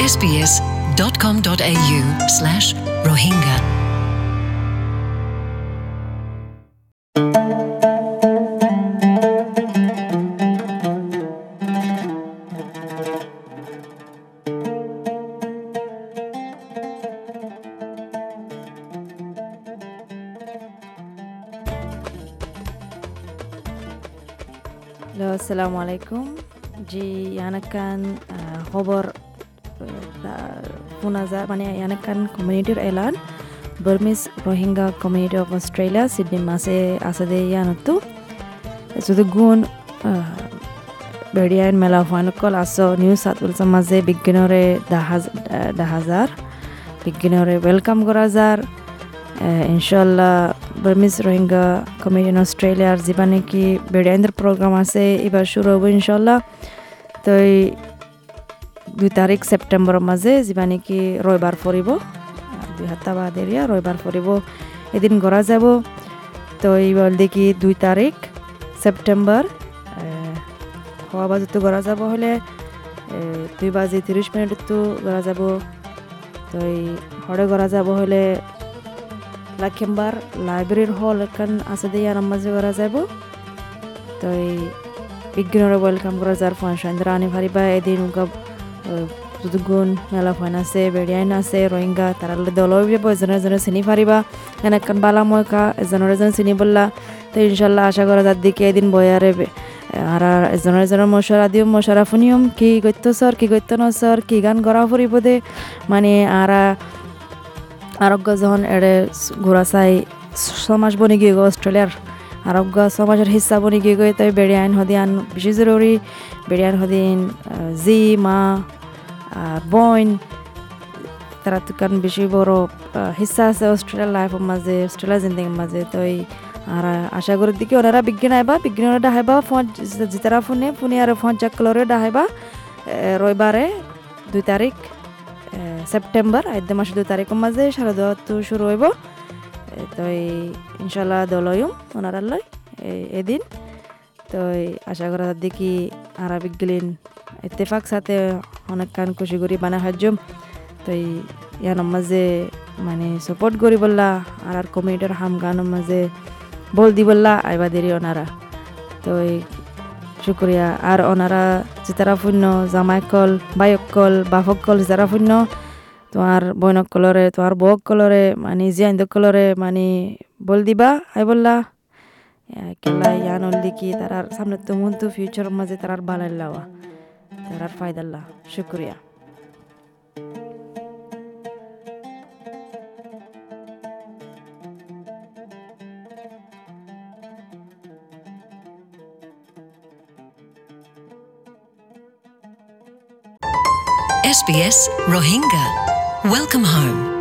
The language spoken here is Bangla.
sbs.com.au slash Rohingya. Assalamualaikum. assalamu alaikum. kan أنا كان পুনাজা মানে ইয়ানাকান কমিউনিটির এলান Burmese Rohingya community of Australia Sydney মাসে আসে ইয়ানতো শুধু গুণ বেড়িয়াইন মেলা ফাইনকল আস নিউ সাউথ ওয়েলসের মাঝে বিজ্ঞানরে হাজার বিজ্ঞানরে ওয়েলকাম করা যার ইনশাল্লাহ বার্মিস রোহিঙ্গা কমিউনিটি ইন অস্ট্রেলিয়ার যিবা নাকি বেড়িয়াইন্দ্র প্রোগ্রাম আছে এবার শুরু হব ইনশাল্লাহ তো দুই তারিখ সেপ্টেম্বরের মাঝে যিবা নাকি রবিবার ফুরিব দুই সপ্তাহ বাদ এরিয়া রবিবার ফুরিব এদিন করা যাব। তো এইবার দেখি দুই তারিখ সেপ্টেম্বর হওয়া বাজেতো করা যাব হলে দুই বাজে তিরিশ মিনিটতো করা যাব। তো এই হরে করা যাব হলে লাখিমবার লাইব্রেরির হল এখান আছে দিয়ে আর মাঝে করা যাব। তো এই বিজ্ঞানের ওয়েলকাম করা যার ফাংশন আনি ফারিবা এদিন যদুগুণ মেলা ফাইন আছে বেড়িয়াইন আছে রোহিঙ্গা, তারা দল যাব এজনে এজনে চিনি ফারিবা। এনেকান বালা ময়কা, এজনের এজন চিনি বললা। তো ইনশাল্লাহ আশা করা যার দিকে এদিন বয়ারে আর এজনের এজনের মশরা দিও, মশরা ফুনিয়ম, কি গত্য সর কি গত্য ন সর কি গান গড়া ফুরিব দে। মানে আর, আরোগ্য যখন এড়ে ঘোরা চাই, সমাজ বনি গিয়ে অস্ট্রেলিয়ার আরোগ্য সমাজের হিস্সা বনি গিয়ে গই তাই বেড়ে আইন হদিয়ান বেশি জরুরি বেড়ে আইন হদিন জি মা বইন তারা তুকান বেশি বড় হিস্সা আছে অস্ট্রেলিয়ার লাইফের মাঝে অস্ট্রেলিয়ার জিন্দিগির মাঝে তো এই আর আশা করি দিকে ওনারা বিজ্ঞান আইবা বিজ্ঞান ডাহাইবা ফোন জিতারা ফোনে ফোনে আর ফোন চেক কলরে ডাহাইবা রবিবারে দুই তারিখ সেপ্টেম্বর আদ্য মাসের দুই তারিখের মাঝে সারা তো শুরু হইব। তো ইনশাল্লাহ দলয়ুম, ওনারা লয় এদিন। তো আশা করা দেখি আরবিক গেলিন ইত্তেফাক সাথে অনেক কান খুশি করি বানা সাহায্যম তো ইয়ানোর মাঝে মানে সাপোর্ট করি বললা, আর আর কমিউনিটির হাম গানোর মাঝে বল দি বললা, আইবা দেরি ওনারা। তো শুক্রিয়া। আর ওনারা চিতারা শূন্য জামাইকল বাইকল বাফকল চিতারা শূন্য তোমার বৈনক কলরে তোমার বক কলরে মানে জিয়াইন্দ কলরে মানে বল দিবা আই বললা। কেলা ইয়ান হল দেখি তারার সামনে তো মন তো ফিউচারের মাঝে তারার বালাইল্লাওয়া তারার ফায়দাল্লা শুক্রিয়া। SBS Rohingya. Welcome home.